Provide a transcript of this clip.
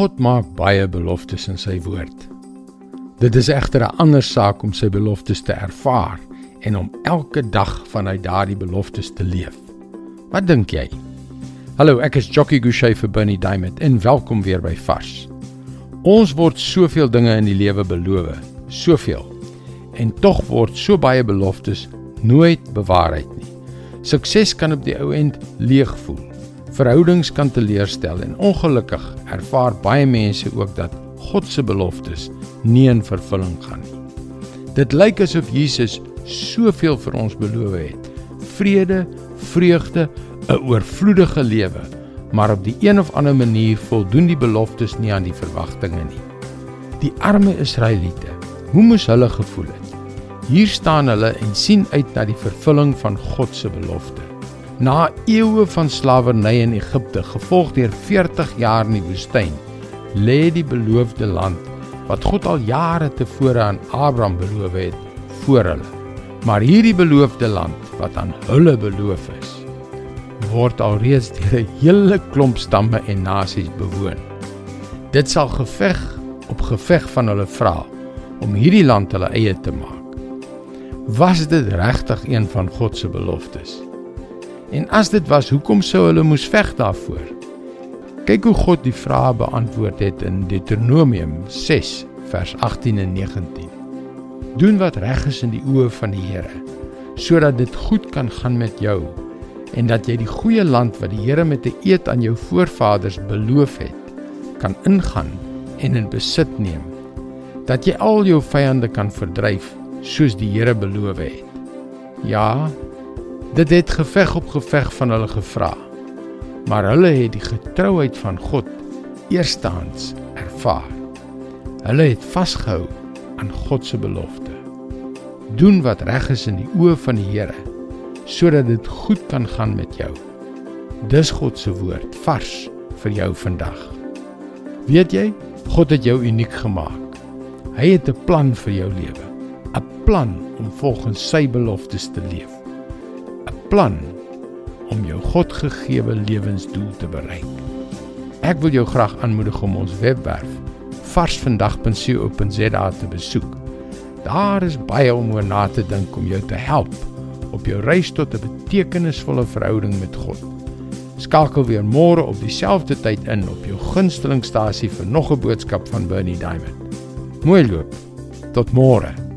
God maak baie beloftes in sy woord. Dit is egter 'n ander saak om sy beloftes te ervaar en om elke dag vanuit daardie beloftes te leef. Wat dink jy? Hallo, ek is Jockey Gouchee vir Bernie Diamond en welkom weer by Vars. Ons word soveel dinge in die lewe beloof, soveel. En tog word so baie beloftes nooit bewaarheid nie. Sukses kan op die ou end leeg voel. Verhoudings kan teleurstel en ongelukkig ervaar baie mense ook dat God se beloftes nie in vervulling gaan nie. Dit lyk asof Jesus soveel vir ons beloof het. Vrede, vreugde, 'n oorvloedige lewe, maar op die een of ander manier voldoen die beloftes nie aan die verwagtinge nie. Die arme Israeliete, hoe moes hulle gevoel het? Hier staan hulle en sien uit na die vervulling van God se belofte. Na eeue van slawerny in Egipte, gevolg deur 40 jaar in die woestyn, lê die beloofde land wat God al jare tevore aan Abraham beloof het, voor hulle. Maar hierdie beloofde land wat aan hulle beloof is, word alreeds deur 'n hele klomp stamme en nasies bewoon. Dit sal geveg op geveg van hulle vra om hierdie land hulle eie te maak. Was dit regtig een van God se beloftes? En as dit was, hoekom sou hulle moes veg daarvoor? Kyk hoe God die vrae beantwoord het in Deuteronomium 6 vers 18 en 19. Doen wat reg is in die oë van die Here, sodat dit goed kan gaan met jou en dat jy die goeie land wat die Here met 'n eed aan jou voorvaders beloof het, kan ingaan en in besit neem. Dat jy al jou vyande kan verdryf soos die Here beloof het. Ja, Dit het geveg op geveg van hulle gevra. Maar hulle het die getrouheid van God eerstehands ervaar. Hulle het vasgehou aan God se belofte. Doen wat reg is in die oë van die Here sodat dit goed kan gaan met jou. Dis God se woord vars vir jou vandag. Weet jy, God het jou uniek gemaak. Hy het 'n plan vir jou lewe, 'n plan om volgens sy beloftes te leef plan om jou Godgegewe lewensdoel te bereik. Ek wil jou graag aanmoedig om ons webwerf varsvandag.co.za te besoek. Daar is baie om oor na te dink om jou te help op jou reis tot 'n betekenisvolle verhouding met God. Skakel weer môre op dieselfde tyd in op jou gunstelingstasie vir nog 'n boodskap van Bernie Diamond. Mooi loop. Tot môre.